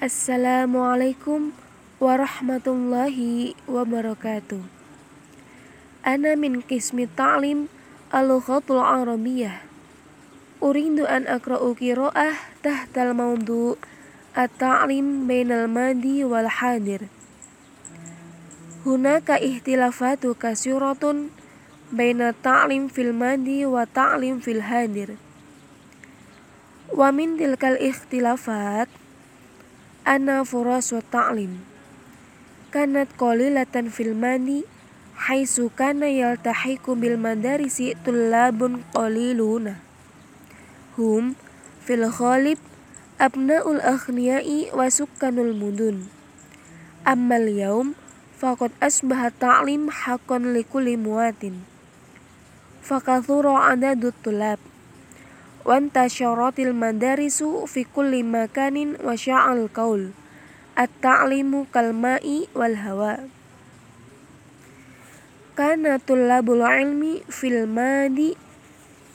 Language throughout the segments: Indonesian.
Assalamualaikum warahmatullahi wabarakatuh. Ana min qismi ta'lim al-lughatul arabiyyah. Uridu an akra'u qira'ah tahtal mawdu' at-ta'lim bainal madi wal hadir. Hunaka ihtilafatu kasiratun baina ta'lim fil madi wa ta'lim fil hadir. Wa min tilkal ikhtilafat anna furas wa ta'lim. Kanat qalilatan fil madi haitsu kana yaltahiqu bil madarisi tullabun qaliluna. Hum fil ghalib abnaul aghniyai wa sukkanul mudun. Ammal yaum faqad asbaha ta'lim haqqan likulli muwatin. Fakathura adadut tulab wantasyaratil madarisu fi kulli makanin wa sya'al qaul at-ta'limu kalma'i wal hawa kana tullabul ilmi fil madi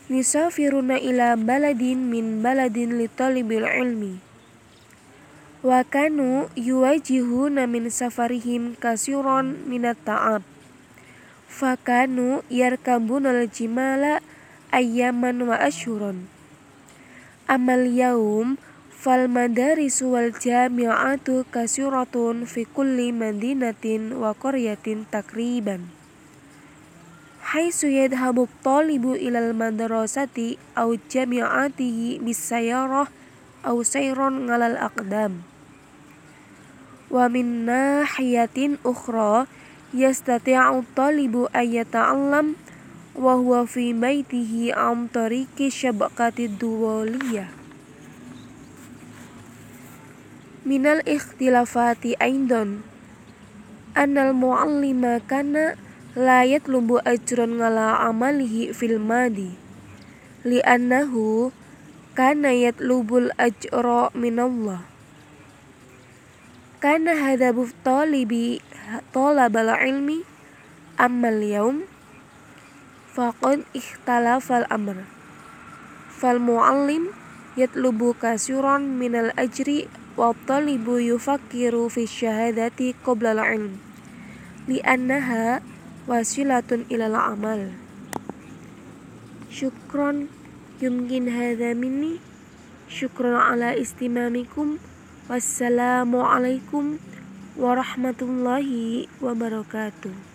yusafiruna ila baladin min baladin li talibil ilmi wa kanu yuwajihuna min safarihim kasiron minat ta'ab fakanu yarkabuna al-jimala ayyaman wa ashhuran amal yaum fal madarisu wal jami'atu kasiratun fi kulli madinatin wa qaryatin takriban. Haitsu yadhabu talibu ilal madrasati aw jami'atihi bisayarah aw sayron ngalal aqdam. Wa min nahiyatin ukhra yastati'u talibu ayyata'allam wa huwa fi baitihi am tariqi syabakati duwaliyah. Minal ikhtilafati aindon. Anal muallima kana la yatlubu ajran ngala amalihi fil li annahu kana yatlubul ajra minallah. Kana hadabu talibi talabal ilmi ammal yaum faqad ikhtalafal amr. Fal muallim yatlubu kasiran minal ajri wa talibu yufakkiru fi syahadati qabla al ilm li annaha wasilatun ilal amal syukron yumkin hadha minni. Syukron ala istimamikum. Wassalamualaikum warahmatullahi wabarakatuh.